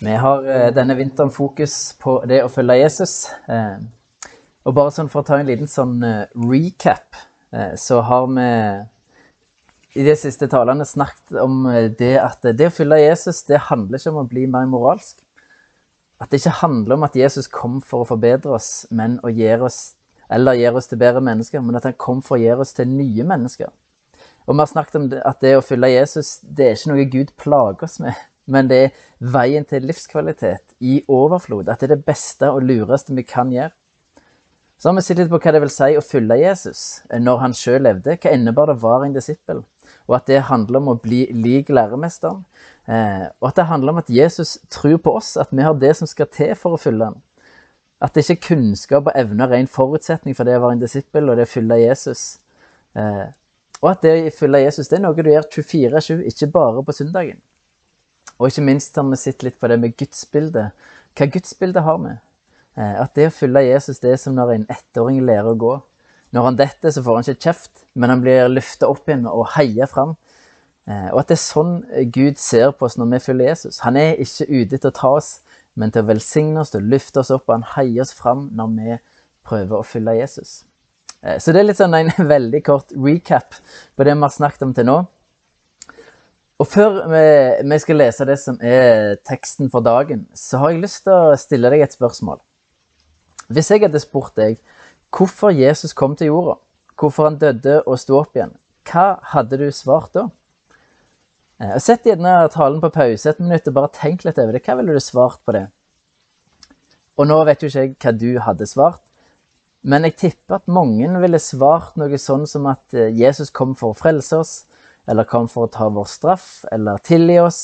Vi har eh, denne vinteren fokus på det å følge Jesus. Eh, og bare sånn for å ta en liten sånn eh, recap, så har vi i de siste talene snakket om det at det å følge Jesus, det handler ikke om å bli mer moralsk. At det ikke handler om at Jesus kom for å forbedre oss, men å gjøre oss, eller gjøre oss til bedre mennesker, men at han kom for å gjøre oss til nye mennesker. Og vi har snakket om at det å følge Jesus, det er ikke noe Gud plager oss med men det er veien til livskvalitet i overflod. At det er det beste og lureste vi kan gjøre. Så har vi sett litt på hva det vil si å følge Jesus når han sjøl levde. Hva innebar det å være en disippel? Og at det handler om å bli lik læremesteren. Eh, og at det handler om at Jesus tror på oss, at vi har det som skal til for å følge ham. At det ikke er kunnskap og evne er en forutsetning for det å være en disippel og det å følge Jesus. Eh, og at det å følge Jesus det er noe du gjør 24-7, ikke bare på søndagen. Og ikke minst har vi sett litt på det med gudsbildet. Hva gudsbilde har vi? Eh, at det å følge Jesus det er som når en ettåring lærer å gå. Når han detter, så får han ikke kjeft, men han blir løfta opp igjen og heier fram. Eh, og at det er sånn Gud ser på oss når vi følger Jesus. Han er ikke ute til å ta oss, men til å velsigne oss, til å løfte oss opp, og han heier oss fram når vi prøver å følge Jesus. Eh, så det er litt sånn en veldig kort recap på det vi har snakket om til nå. Og før vi, skal lese det som er teksten for dagen, så har jeg lyst til å stille deg et spørsmål. Hvis jeg hadde spurt deg hvorfor Jesus kom til jorda, hvorfor han døde og sto opp igjen, hva hadde du svart da? Eh, sett gjerne talen på pause et minutt og bare tenk litt over det. Hva ville du svart på det? Og nå vet jo ikke jeg hva du hadde svart, men jeg tipper at mange ville svart noe sånn som at eh, Jesus kom for å frelse oss, eller kom for å ta vår straff, eller tilgi oss,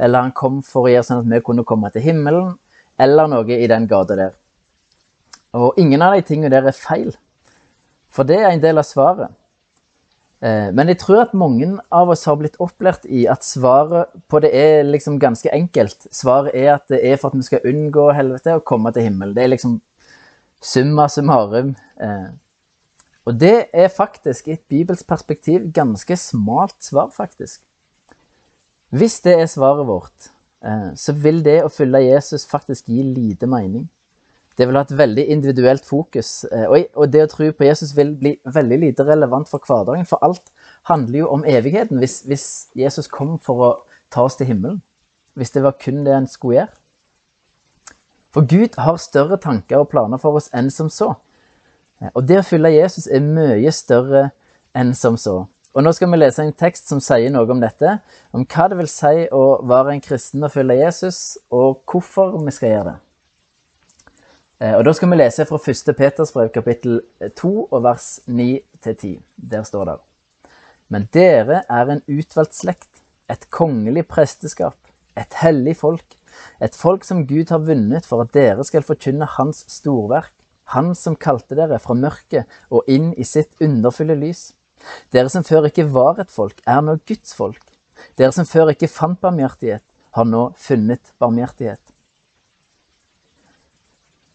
eller han kom for å gjøre sånn at vi kunne komme til himmelen, eller noe i den gata der. Og ingen av de tingene der er feil, for det er en del av svaret. Eh, men jeg tror at mange av oss har blitt opplært i at svaret på det er liksom ganske enkelt. Svaret er at det er for at vi skal unngå helvete og komme til himmelen. Det er liksom summa summarum. Og det er faktisk i et bibelsk perspektiv ganske smalt svar, faktisk. Hvis det er svaret vårt, eh, så vil det å følge Jesus faktisk gi lite mening. Det vil ha et veldig individuelt fokus, eh, og det å tro på Jesus vil bli veldig lite relevant for hverdagen. For alt handler jo om evigheten, hvis, hvis Jesus kom for å ta oss til himmelen. Hvis det var kun det han skulle gjøre. For Gud har større tanker og planer for oss enn som så. Og det å følge Jesus er mye større enn som så. Og nå skal vi lese en tekst som sier noe om dette, om hva det vil si å være en kristen og følge Jesus, og hvorfor vi skal gjøre det. Eh, og Da skal vi lese fra 1. Peters brev kapittel 2 og vers 9-10. Der står det Men dere er en utvalgt slekt, et kongelig presteskap, et hellig folk, et folk som Gud har vunnet for at dere skal forkynne Hans storverk han som kalte dere fra mørket og inn i sitt underfulle lys. Dere som før ikke var et folk, er nå Guds folk. Dere som før ikke fant barmhjertighet, har nå funnet barmhjertighet.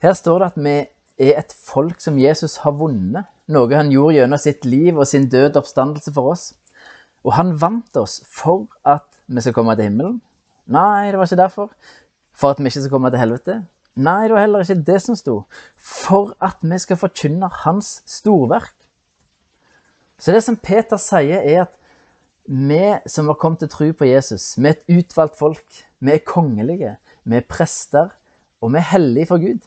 Her står det at vi er et folk som Jesus har vunnet, noe han gjorde gjennom sitt liv og sin død oppstandelse for oss. Og han vant oss for at vi skal komme til himmelen. Nei, det var ikke derfor. For at vi ikke skal komme til helvete. Nei, det var heller ikke det som sto. For at vi skal forkynne hans storverk. Så det som Peter sier, er at vi som har kommet til tro på Jesus, vi er et utvalgt folk, vi er kongelige, vi er prester, og vi er hellige for Gud.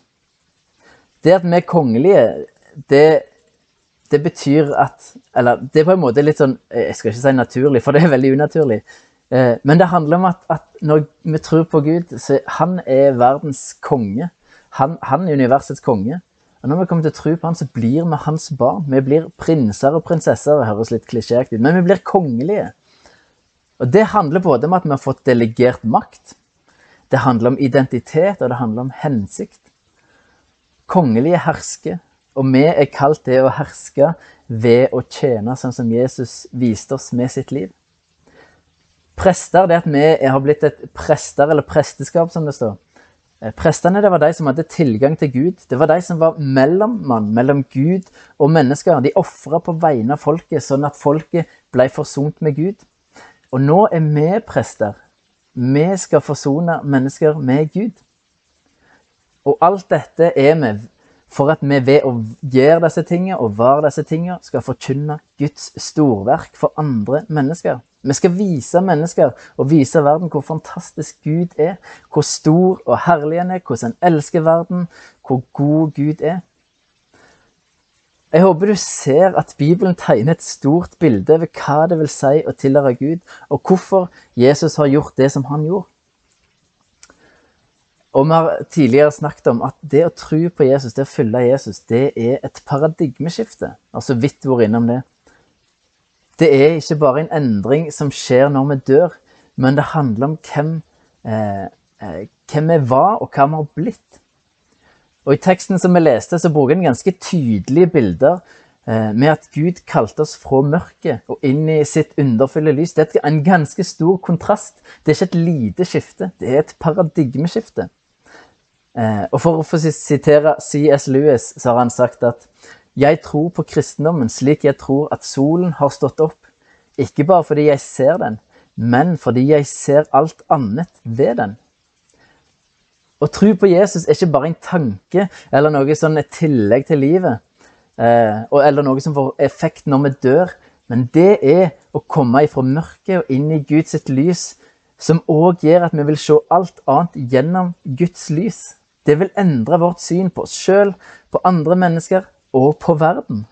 Det at vi er kongelige, det, det betyr at Eller det er på en måte litt sånn Jeg skal ikke si naturlig, for det er veldig unaturlig. Eh, men det handler om at, at, når vi tror på Gud, så han er verdens konge. Han, han er universets konge. Og når vi kommer til å tro på han, så blir vi hans barn. Vi blir prinser og prinsesser. Det høres litt klisjéaktig ut, men vi blir kongelige. Og Det handler både om at vi har fått delegert makt, det handler om identitet, og det handler om hensikt. Kongelige hersker, og vi er kalt det å herske ved å tjene sånn som Jesus viste oss med sitt liv. Prester, det at vi har blitt et prester, eller presteskap, som det står. Eh, prestene det var de som hadde tilgang til Gud. Det var de som var mellommann mellom Gud og mennesker. De ofra på vegne av folket, sånn at folket ble forsont med Gud. Og nå er vi prester. vi skal forsone mennesker med Gud. Og alt dette er vi for at vi ved å gjøre disse tingene og være disse tingene, skal forkynne Guds storverk for andre mennesker. Vi skal vise mennesker og vise verden hvor fantastisk Gud er, hvor stor og herlig han er, hvordan han elsker verden, hvor god Gud er. Jeg håper du ser at Bibelen tegner et stort bilde over hva det vil si å tilhøre Gud, og hvorfor Jesus har gjort det som han gjorde. Og vi har tidligere snakket om at det å tro på Jesus, det å følge Jesus, det er et paradigmeskifte. Altså vidt vært innom det. Det er ikke bare en endring som skjer når vi dør, men det handler om hvem, eh, eh, hvem vi var, og hva vi har blitt. Og I teksten som vi leste, så bruker en ganske tydelige bilder eh, med at Gud kalte oss fra mørket og inn i sitt underfulle lys. Det er en ganske stor kontrast. Det er ikke et lite skifte, det er et paradigmeskifte. Eh, og For å få sitere C.S. Lewis så har han sagt at jeg tror på kristendommen slik jeg tror at solen har stått opp. Ikke bare fordi jeg ser den, men fordi jeg ser alt annet ved den. Å tro på Jesus er ikke bare en tanke eller noe sånn et tillegg til livet, eh, eller noe som får effekt når vi dør, men det er å komme ifra mørket og inn i Guds lys, som òg gjør at vi vil se alt annet gjennom Guds lys. Det vil endre vårt syn på oss sjøl, på andre mennesker og på verden.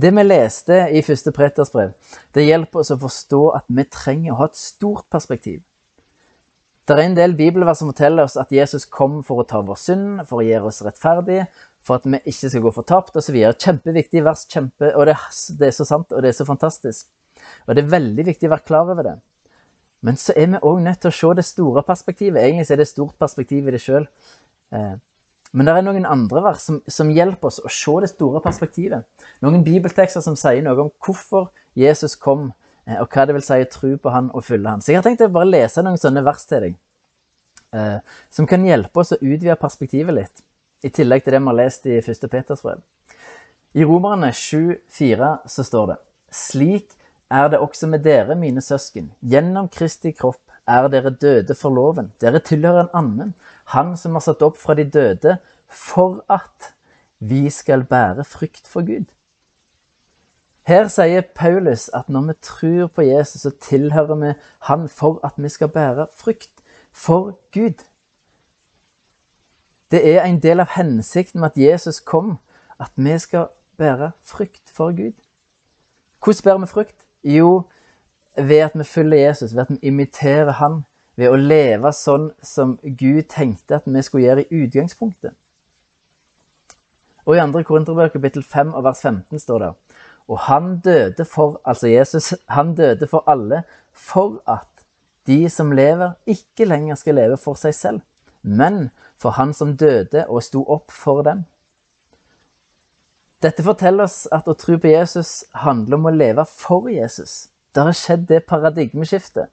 Det vi leste i første Preters brev, det hjelper oss å forstå at vi trenger å ha et stort perspektiv. Det er en del bibelvers som forteller oss at Jesus kom for å ta vår synd, for å gjøre oss rettferdige, for at vi ikke skal gå fortapt osv. Kjempeviktig vers, kjempe, og det, det, er så sant og det er så fantastisk. Og Det er veldig viktig å være klar over det. Men så er vi òg nødt til å se det store perspektivet. Egentlig er det et stort perspektiv i det sjøl. Men det er noen andre vers som, som, hjelper oss å se det store perspektivet. Noen bibeltekster som sier noe om hvorfor Jesus kom, eh, og hva det vil si å tro på han og følge han. Så jeg har tenkt å bare lese noen sånne vers til deg, eh, som kan hjelpe oss å utvide perspektivet litt. I tillegg til det vi har lest i 1. Peters brev. I Romerne 7,4 så står det Slik er det også med dere, mine søsken. Gjennom Kristi kropp er dere døde for loven. Dere tilhører en annen, han som har satt opp fra de døde, for at vi skal bære frykt for Gud. Her sier Paulus at når vi tror på Jesus, så tilhører vi han for at vi skal bære frykt for Gud. Det er en del av hensikten med at Jesus kom, at vi skal bære frykt for Gud. Hvordan bærer vi frykt? Jo, ved at vi følger Jesus, ved at vi imiterer han, ved å leve sånn som Gud tenkte at vi skulle gjøre i utgangspunktet. Og I 2. Korinterbøker kapittel 5 og vers 15 står det Og han døde for, altså Jesus, han døde for alle for at de som lever, ikke lenger skal leve for seg selv, men for han som døde og sto opp for dem. Dette forteller oss at å tro på Jesus handler om å leve for Jesus. Det har skjedd det paradigmeskiftet.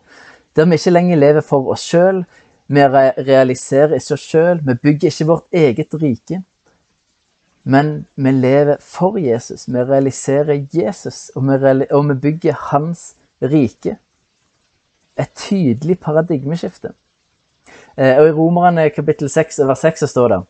Der vi ikke lenger lever for oss sjøl, vi realiserer ikke oss sjøl, vi bygger ikke vårt eget rike. Men vi lever for Jesus. Vi realiserer Jesus, og vi, bygger hans rike. Et tydelig paradigmeskifte. Eh, og I Romerne kapittel 6 vers 6 står det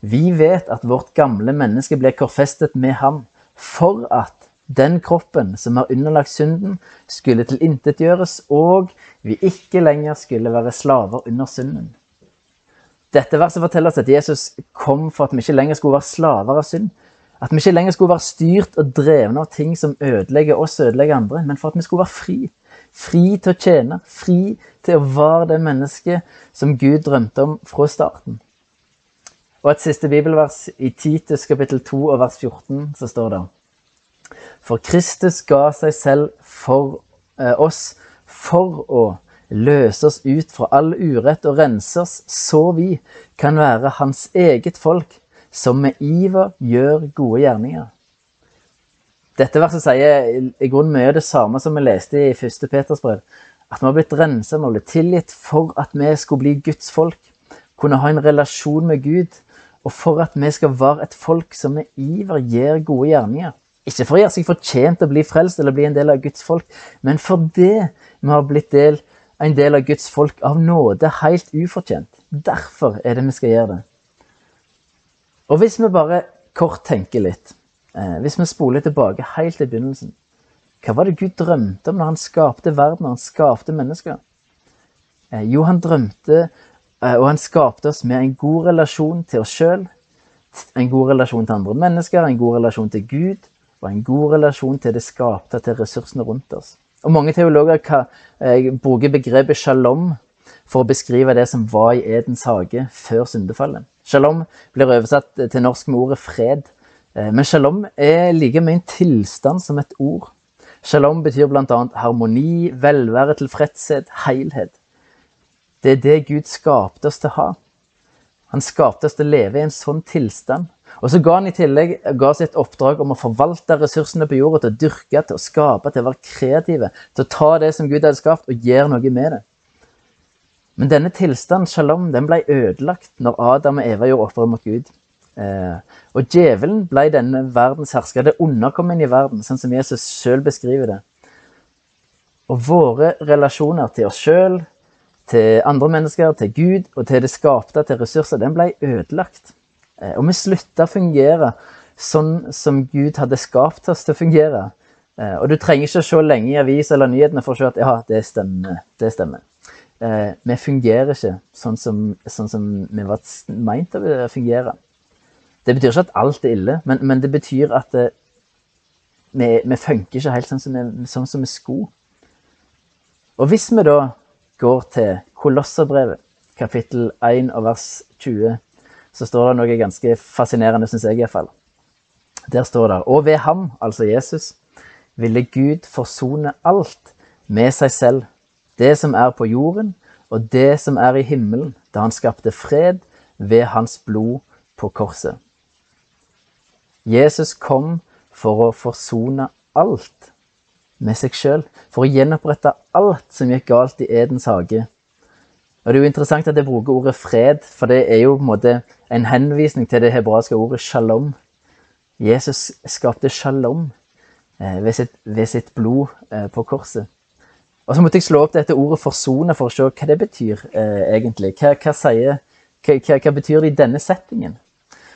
Vi vet at vårt gamle menneske ble korfestet med ham for at den kroppen som er underlagt synden, skulle tilintetgjøres, og vi ikke lenger skulle være slaver under synden. Dette verset forteller oss at Jesus kom for at vi ikke lenger skulle være slaver av synd. At vi ikke lenger skulle være styrt og drevne av ting som ødelegger oss og ødelegger andre, men for at vi skulle være fri. Fri til å tjene, fri til å være det mennesket som Gud drømte om fra starten. Og et siste bibelvers i Titus kapittel 2 og vers 14 så står det for Kristus ga seg selv for eh, oss for å løse oss ut fra all urett og rense oss, så vi kan være hans eget folk, som med iver gjør gode gjerninger. Dette verset sier i grunnen mye av det samme som vi leste i 1. Peters brev. At vi har blitt renset, vi har blitt tilgitt for at vi skulle bli Guds folk. Kunne ha en relasjon med Gud, og for at vi skal være et folk som med iver gjør gode gjerninger. Ikke for å gjøre seg fortjent til å bli frelst eller bli en del av Guds folk, men fordi vi har blitt del en del av Guds folk av nåde, helt ufortjent. Derfor er det vi skal gjøre det. Og hvis vi bare kort tenker litt, eh, hvis vi spoler tilbake helt til begynnelsen Hva var det Gud drømte om når han skapte verden, når han skapte mennesker? Eh, jo, han drømte, eh, og han skapte oss med en god relasjon til oss sjøl, en god relasjon til andre mennesker, en god relasjon til Gud og en god relasjon til det skapte, til ressursene rundt oss. Og Mange teologer kan, eh, bruker begrepet shalom for å beskrive det som var i Edens hage før syndefallet. Shalom blir oversatt til norsk med ordet fred, eh, men shalom er like mye en tilstand som et ord. Shalom betyr bl.a. harmoni, velvære, tilfredshet, helhet. Det er det Gud skapte oss til å ha. Han skapte oss til å leve i en sånn tilstand. Og så ga han i tillegg ga et oppdrag om å forvalte ressursene på jorda, til å dyrke, til å skape, til å være kreative. Til å ta det som Gud hadde skapt, og gjøre noe med det. Men denne tilstanden, shalom, den ble ødelagt når Adam og Eva gjorde opprør mot Gud. Eh, og djevelen ble denne verdens hersker. Det underkom inn i verden, sånn som Jesus sjøl beskriver det. Og våre relasjoner til oss sjøl, til andre mennesker, til Gud og til det skapte, til ressurser, den ble ødelagt. Eh, og vi slutta å fungere sånn som Gud hadde skapt oss til å fungere. Eh, og du trenger ikke å se lenge i avis eller nyhetene for å se at ja, det stemmer. Det stemmer. Eh, vi fungerer ikke sånn som, sånn som vi var meint å fungere. Det betyr ikke at alt er ille, men, men det betyr at det, vi, vi funker ikke helt sånn som, vi, sånn som vi skulle. Og hvis vi da går til Kolosserbrevet, kapittel 1 og vers 20, så står det noe ganske fascinerende, syns jeg iallfall. Der står det Og ved ham, altså Jesus, ville Gud forsone alt med seg selv, det som er på jorden, og det som er i himmelen, da han skapte fred ved hans blod på korset. Jesus kom for å forsone alt med seg sjøl, for å gjenopprette alt som gikk galt i Edens hage. Og Det er jo interessant at jeg bruker ordet fred, for det er jo på en måte en henvisning til det hebraiske ordet shalom. Jesus skapte shalom eh, ved, sitt, ved sitt, blod eh, på korset. Og Så måtte jeg slå opp dette ordet 'forsone' for å se hva det betyr eh, egentlig. Hva, hva, sier, hva, hva, betyr det i denne settingen?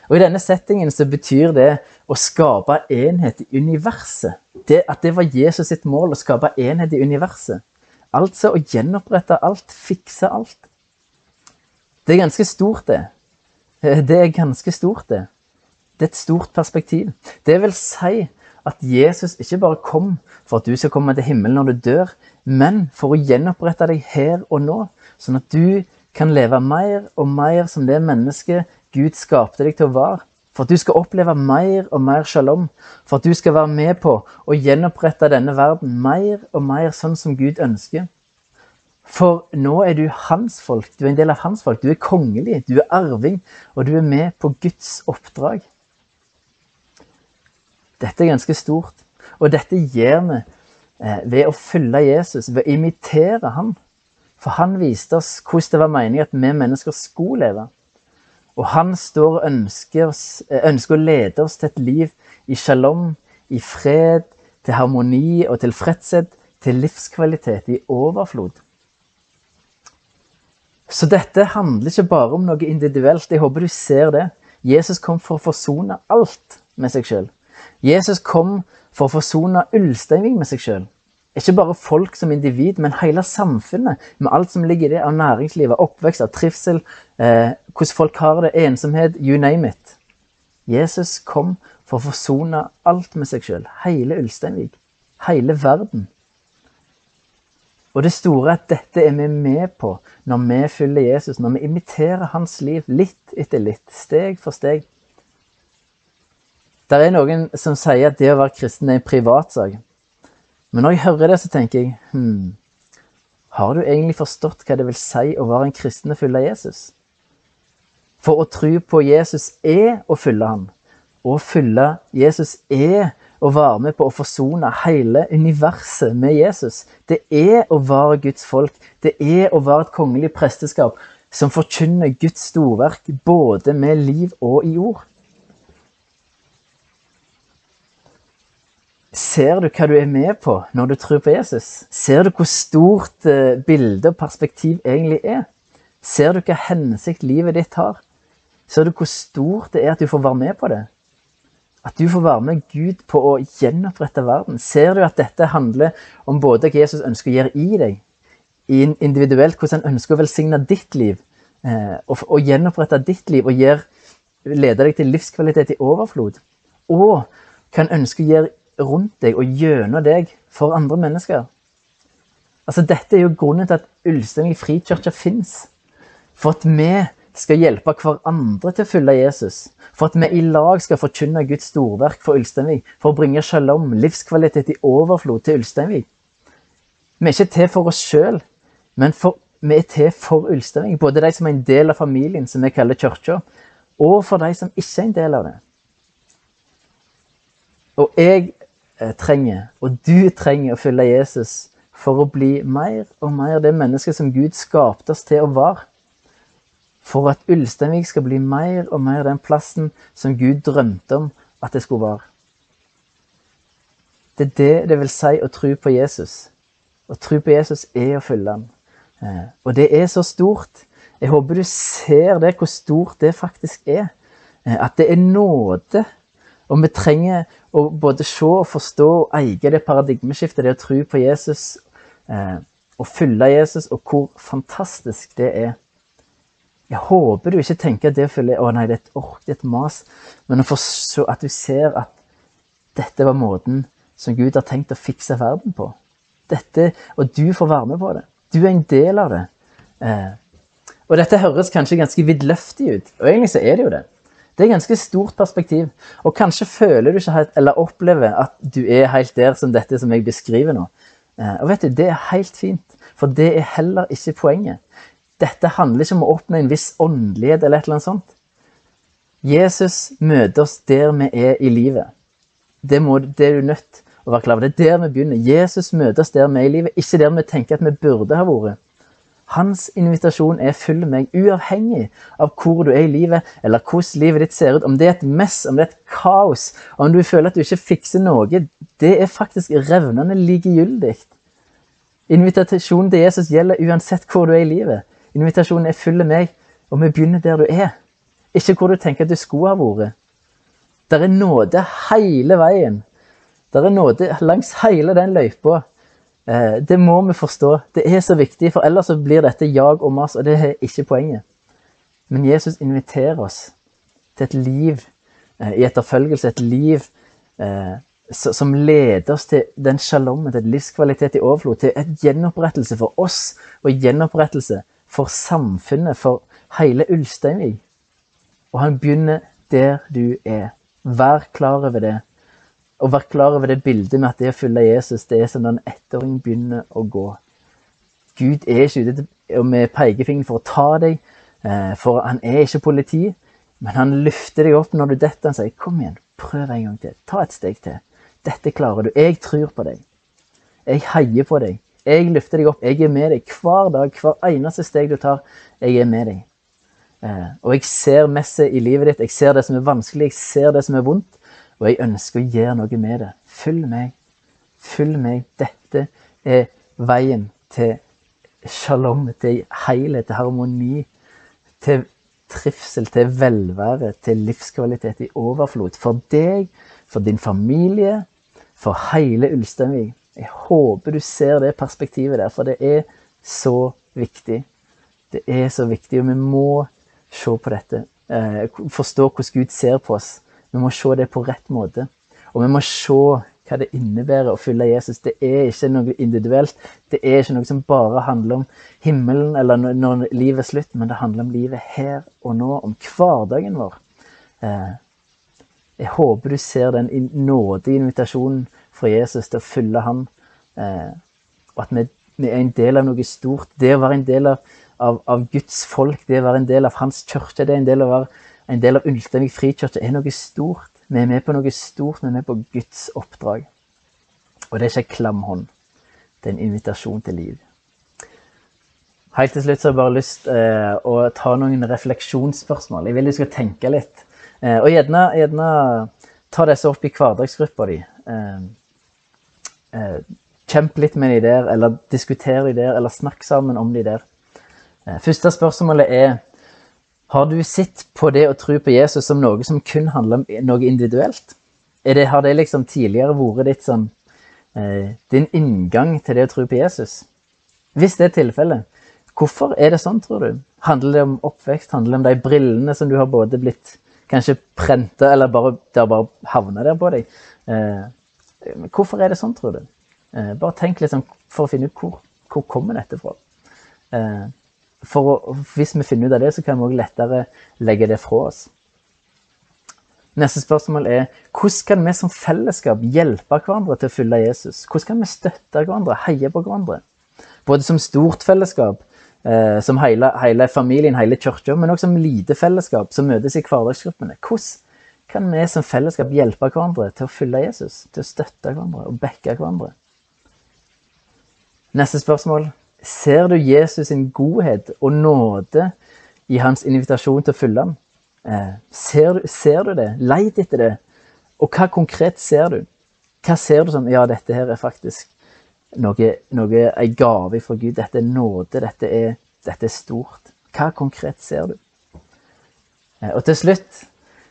Og I denne settingen så betyr det å skape enhet i universet. Det, at det var Jesus sitt mål, å skape enhet i universet. Altså å gjenopprette alt, fikse alt. Det er ganske stort, det. Det er ganske stort, det. Det er et stort perspektiv. Det vil si at Jesus ikke bare kom for at du skal komme til himmelen når du dør, men for å gjenopprette deg her og nå, sånn at du kan leve mer og mer som det mennesket Gud skapte deg til å være. For at du skal oppleve mer og mer shalom. For at du skal være med på å gjenopprette denne verden mer og mer sånn som Gud ønsker. For nå er du hans folk. Du er en del av hans folk. Du er kongelig, du er arving, og du er med på Guds oppdrag. Dette er ganske stort, og dette gjør vi eh, ved å følge Jesus, ved å imitere ham. For han viste oss hvordan det var meningen at vi mennesker skulle leve. Og han står og ønsker, eh, ønsker å lede oss til et liv i shalom, i fred, til harmoni og tilfredshet, til livskvalitet i overflod. Så dette handler ikke bare om noe individuelt. Jeg håper du ser det. Jesus kom for å forsone alt med seg sjøl. Jesus kom for å forsone Ulsteinvik med seg sjøl. Ikke bare folk som individ, men hele samfunnet. Med alt som ligger i det av næringslivet, oppvekst, av trivsel, eh, hvordan folk har det, ensomhet, you name it. Jesus kom for å forsone alt med seg sjøl. Hele Ulsteinvik. Hele verden. Og det store er at dette er vi med på når vi følger Jesus, når vi imiterer hans liv litt etter litt, steg for steg. Det er noen som sier at det å være kristen er en privatsak. Men når jeg hører det, så tenker jeg hmm, Har du egentlig forstått hva det vil si å være en kristen og følge Jesus? For å tro på Jesus er å følge ham. Å følge Jesus er å være med på å forsone hele universet med Jesus. Det er å være Guds folk. Det er å være et kongelig presteskap som forkynner Guds storverk både med liv og i ord. Ser du hva du er med på når du tror på Jesus? Ser du hvor stort eh, bilde og perspektiv egentlig er? Ser du hva hensikt livet ditt har? Ser du hvor stort det er at du får være med på det? At du får være med Gud på å gjenopprette verden. Ser du at dette handler om både hva Jesus ønsker å gjøre i deg, individuelt, hvordan han ønsker å velsigne ditt liv, eh, og, gjenopprette ditt liv og lede deg til livskvalitet i overflod, og hva han ønsker å gjøre rundt deg og gjennom deg for andre mennesker. Altså, dette er jo grunnen til at Ulsteinvik frikirke fins. For at vi skal hjelpe hverandre til å følge Jesus. For at vi i lag skal forkynne Guds storverk for Ulsteinvik. For å bringe shalom, livskvalitet i overflod til Ulsteinvik. Vi er ikke til for oss sjøl, men for, vi er til for Ulsteinvik. Både de som er en del av familien, som vi kaller kirka, og for de som ikke er en del av det. Og jeg trenger, og du trenger å følge Jesus for å bli mer og mer det mennesket som Gud skapte oss til å være. For at Ulsteinvik skal bli mer og mer den plassen som Gud drømte om at det skulle være. Det er det det vil si å tro på Jesus. Å tro på Jesus er å følge ham. Eh, og det er så stort. Jeg håper du ser det, hvor stort det faktisk er. Eh, at det er nåde og vi trenger å både se og forstå og eie det paradigmeskiftet, det å tro på Jesus eh, og følge Jesus, og hvor fantastisk det er. Jeg håper du ikke tenker at det å følge å nei, det er et ork, det er et mas, men at du ser at dette var måten som Gud har tenkt å fikse verden på. Dette, Og du får være med på det. Du er en del av det. Eh, og dette høres kanskje ganske vidløftig ut, og egentlig så er det jo det. Det er ganske stort perspektiv. Og kanskje føler du ikke helt, eller opplever at du er helt der som dette som jeg beskriver nå. Eh, og vet du, Det er helt fint, for det er heller ikke poenget. Dette handler ikke om å oppnå en viss åndelighet eller et eller annet sånt. Jesus møter oss der vi er i livet. Det, må, det er du nødt å være klar over. Det er der vi begynner. Jesus møter oss der vi er i livet, ikke der vi tenker at vi burde ha vært. Hans invitasjon er 'følg meg', uavhengig av hvor du er i livet, eller hvordan livet ditt ser ut. Om det er et mess, om det er et kaos, om du føler at du ikke fikser noe. Det er faktisk revnende likegyldig. Invitasjonen til Jesus gjelder uansett hvor du er i livet. Invitasjonen er 'følg meg', og vi begynner der du er. Ikke hvor du tenker at du skulle ha vært. Der er nåde hele veien. Der er nåde langs hele den løypa. Eh, det må vi forstå. Det er så viktig, for ellers så blir dette jag og mas, og det er ikke poenget. Men Jesus inviterer oss til et liv eh, i etterfølgelse, et liv eh, som leder oss til den shalommen, til livskvalitet i overflod, til et gjenopprettelse for oss og gjenopprettelse for samfunnet, for hele Ulsteinvik. Og han begynner der du er. Vær klar over det. Å være klar over det bildet med at det å følge Jesus, det er som når en ettåring begynner å gå. Gud er ikke ute med pekefingeren for å ta deg, eh, for han er ikke politi. Men han løfter deg opp når du detter. Han sier 'kom igjen, prøv en gang til. Ta et steg til. Dette klarer du. Jeg tror på deg. Jeg heier på deg. Jeg løfter deg opp. Jeg er med deg hver dag. Hver eneste steg du tar, jeg er med deg. Eh, og jeg ser messet i livet ditt. Jeg ser det som er vanskelig. Jeg ser det som er vondt. Og jeg ønsker å gjøre noe med det. Følg meg. Følg meg. Dette er veien til shalom, til helhet, til harmoni, til trivsel, til velvære, til livskvalitet i overflod. For deg, for din familie, for hele Ulsteinvik. Jeg håper du ser det perspektivet der, for det er så viktig. Det er så viktig, og vi må se på dette. Eh, forstå hvordan Gud ser på oss. Vi må se det på rett måte. Og vi må se hva det innebærer å følge Jesus. Det er ikke noe individuelt. Det er ikke noe som bare handler om himmelen eller når livet er slutt, men det handler om livet her og nå, om hverdagen vår. Eh, jeg håper du ser den nådige invitasjonen fra Jesus til å følge ham, eh, og at vi, er en del av noe stort. Det å være en del av, av, Guds folk, det å være en del av hans kirke, det er en del av å være en del av Ulsteinvik frikirke er noe stort. Vi er med på noe stort, vi er med på Guds oppdrag. Og det er ikke en klam hånd. Det er en invitasjon til liv. Helt til slutt så har jeg bare lyst eh, å ta noen refleksjonsspørsmål. Jeg vil du skal tenke litt. Eh, og gjerne, gjerne, ta disse opp i hverdagsgruppa di. Eh, Eh, kjemp litt med de der, eller diskuter de der, eller snakk sammen om de der. Eh, første spørsmålet er har du sett på det å tro på Jesus som noe som kun handler om noe individuelt? Det, har det liksom tidligere vært ditt sånn, eh, din inngang til det å tro på Jesus? Hvis det er tilfellet, hvorfor er det sånn, tror du? Handler det om oppvekst? Handler det om de brillene som du har både blitt kanskje prenta, eller bare, det har bare havna der på deg? Eh, hvorfor er det sånn, tror du? Eh, bare tenk litt sånn for å finne ut hvor, hvor kommer dette fra. Eh, for å, hvis vi finner ut av det, så kan vi òg lettere legge det fra oss. Neste spørsmål er hvordan kan vi som fellesskap hjelpe hverandre til å følge Jesus? Hvordan kan vi støtte hverandre, heie på hverandre? Både som stort fellesskap, eh, som hele, hele, familien, hele kirka, men også som lite fellesskap som møtes i hverdagsgruppene. Hvordan kan vi som fellesskap hjelpe hverandre til å følge Jesus? Til å støtte hverandre og backe hverandre? Neste spørsmål Ser du Jesus sin godhet og nåde i hans invitasjon til å følge ham? Eh, ser, du, ser du det? Leit etter det. Og hva konkret ser du? Hva ser du som Ja, dette her er faktisk noe, noe en gave fra Gud. Dette er nåde. Dette er, dette er stort. Hva konkret ser du? Eh, og til slutt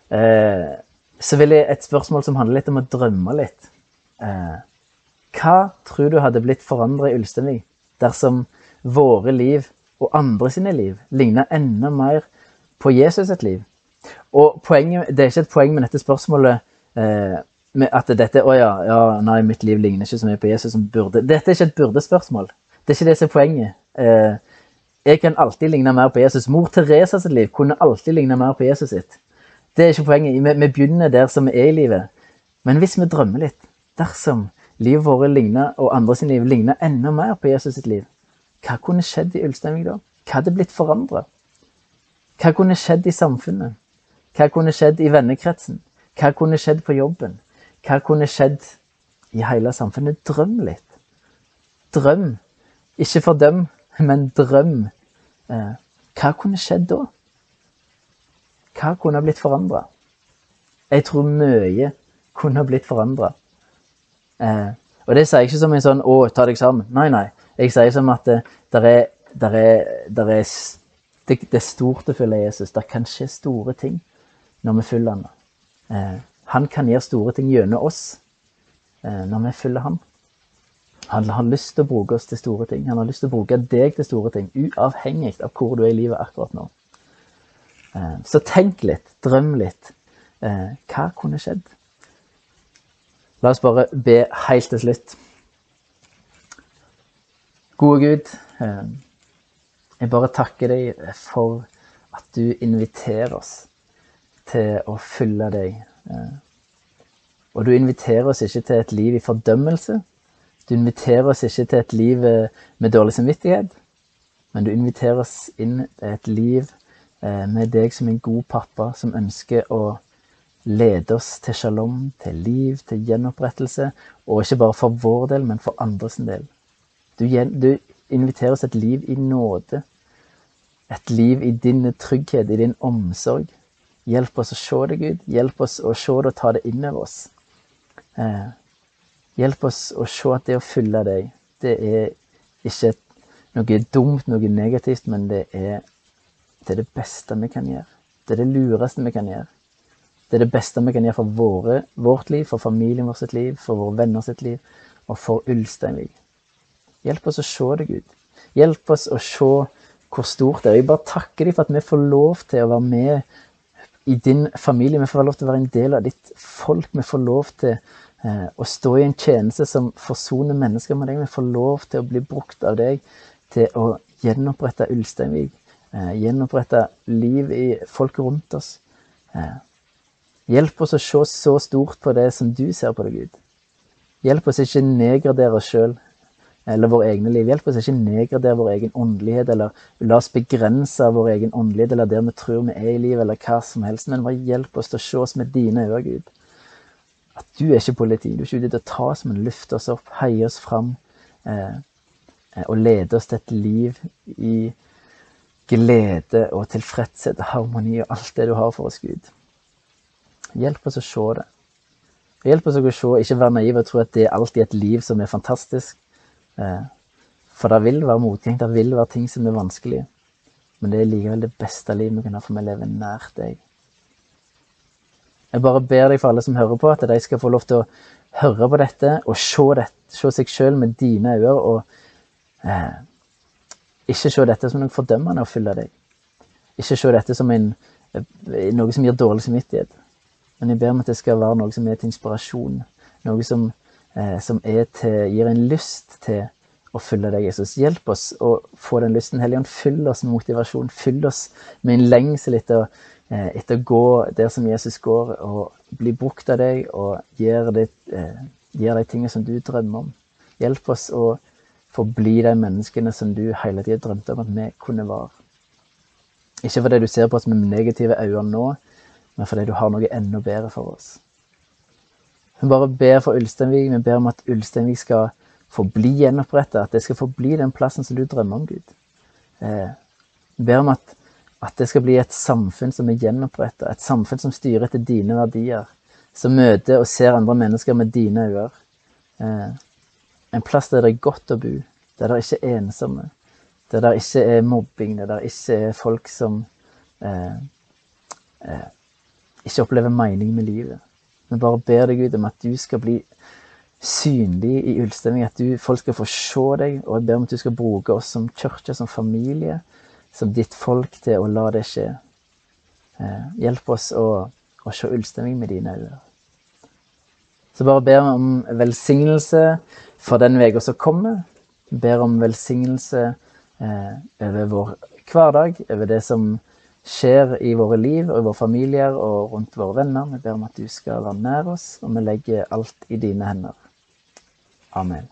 eh, så vil jeg et spørsmål som handler litt om å drømme litt. Hva tror du hadde blitt forandra i Ulsteinvik dersom våre liv og andre sine liv ligner enda mer på Jesus sitt liv. Og poenget, Det er ikke et poeng med dette spørsmålet eh, med at dette Å ja, ja, nei, mitt liv ligner ikke så mye på Jesus som burde. Dette er ikke et burde-spørsmål. Det er ikke det som er poenget. Eh, jeg kan alltid ligne mer på Jesus. Mor Teresa sitt liv kunne alltid ligne mer på Jesus sitt. Det er ikke poenget. Vi, vi begynner der som vi er i livet. Men hvis vi drømmer litt, dersom livet vårt ligner, og andre sin liv ligner enda mer på Jesus sitt liv. Hva kunne skjedd i Ulsteinvik da? Hva hadde blitt forandra? Hva kunne skjedd i samfunnet? Hva kunne skjedd i vennekretsen? Hva kunne skjedd på jobben? Hva kunne skjedd i hele samfunnet? Drøm litt. Drøm. Ikke fordøm, men drøm. Eh, hva kunne skjedd da? Hva kunne blitt forandra? Jeg tror mye kunne blitt forandra. Eh, og det sier jeg ikke som en sånn 'å, ta deg sammen'. Nei, nei. Jeg sier som at det, der er, der er, der er det, det, er stort å følge Jesus. Det kan skje store ting når vi følger han. Eh, han kan gjøre store ting gjennom oss eh, når vi følger ham. Han har lyst til å bruke oss til store ting. Han har lyst til å bruke deg til store ting, uavhengig av hvor du er i livet akkurat nå. Eh, så tenk litt, drøm litt. Eh, hva kunne skjedd? La oss bare be helt til slutt. Gode Gud, eh, jeg bare takker deg for at du inviterer oss til å følge deg. Eh, og du inviterer oss ikke til et liv i fordømmelse. Du inviterer oss ikke til et liv eh, med dårlig samvittighet, men du inviterer oss inn til et liv med deg som en god pappa som ønsker å lede oss til shalom, til liv, til gjenopprettelse. Og ikke bare for vår del, men for andres del. Du, du inviterer oss et liv i nåde. Et liv i din trygghet, i din omsorg. Hjelp oss å se det, Gud. Hjelp oss å se det og ta det inn over oss. Eh, hjelp oss å se at det å følge deg, det er ikke noe dumt, noe negativt, men det er, det er det beste vi kan gjøre. Det er det lureste vi kan gjøre. Det er det beste vi kan gjøre for våre, vårt liv, for familien vår sitt liv, for våre venner sitt liv, og for Ulsteinvik. Hjelp oss å se det, Gud. Hjelp oss å se hvor stort det er. Jeg bare takker deg for at vi får lov til å være med i din familie. Vi får lov til å være en del av ditt folk. Vi får lov til eh, å stå i en tjeneste som forsoner mennesker med deg. Vi får lov til å bli brukt av deg til å gjenopprette Ulsteinvik. Eh, gjenopprette liv i folk rundt oss. Eh, Hjelp oss å se så stort på det som du ser på det, Gud. Hjelp oss ikke nedgradere oss sjøl eller våre egne liv. Hjelp oss ikke nedgradere vår egen åndelighet, eller la oss begrense vår egen åndelighet, eller der vi tror vi er i livet, eller hva som helst. Men bare hjelp oss til å se oss med dine øyne, Gud. At du er ikke politi. Du er ikke ute til å ta oss, men løfte oss opp, heie oss fram. Eh, eh, og lede oss til et liv i glede og tilfredshet og harmoni og alt det du har for oss, Gud. Hjelp oss å se det. Hjelp oss å se, ikke være naive og tro at det er alltid et liv som er fantastisk. Eh, for det vil være motgang, det vil være ting som er vanskelig. Men det er likevel det beste livet vi kan ha, for vi lever nær deg. Jeg bare ber deg for alle som hører på, at de skal få lov til å høre på dette og se, dette, se seg sjøl med dine øyne, og eh, ikke se dette som noe fordømmende å fylle deg. Ikke se dette som en, eh, noe som gir dårlig samvittighet. Men jeg ber om at det skal være noe som er til inspirasjon. Noe som, eh, som til, gir en lyst til å følge deg, Jesus. Hjelp oss å få den lysten. Helligånd, fyll oss med motivasjon. Fyll oss med en lengsel etter, eh, etter å gå der som Jesus går, og bli brukt av deg og gjøre de, eh, gjør de tingene som du drømmer om. Hjelp oss å forbli de menneskene som du hele tida drømte om at vi kunne være. Ikke fordi du ser på oss med negative øyne nå, men fordi du har noe enda bedre for oss. Vi bare ber for Ulsteinvik. Vi ber om at Ulsteinvik skal forbli gjenoppretta, at det skal forbli den plassen som du drømmer om, Gud. Eh, ber om at, at, det skal bli et samfunn som er gjenoppretta, et samfunn som styrer etter dine verdier, som møter og ser andre mennesker med dine øyne. Eh, en plass der det er godt å bo, der det ikke er ensomme, der det ikke er mobbing, der det ikke er folk som eh, eh, ikke opplever mening med livet. Vi bare ber deg, Gud, om at du skal bli synlig i Ulsteinvik, at du, folk skal få se deg. Og jeg ber om at du skal bruke oss som kirke, som familie, som ditt folk, til å la det skje. Eh, hjelp oss å, å se Ulsteinvik med dine øyne. Så bare ber vi om velsignelse for den uka som kommer. Ber om velsignelse eh, over vår hverdag, over det som skjer i våre liv og i våre familier og rundt våre venner. Vi ber om at du skal være nær oss, og vi legger alt i dine hender. Amen.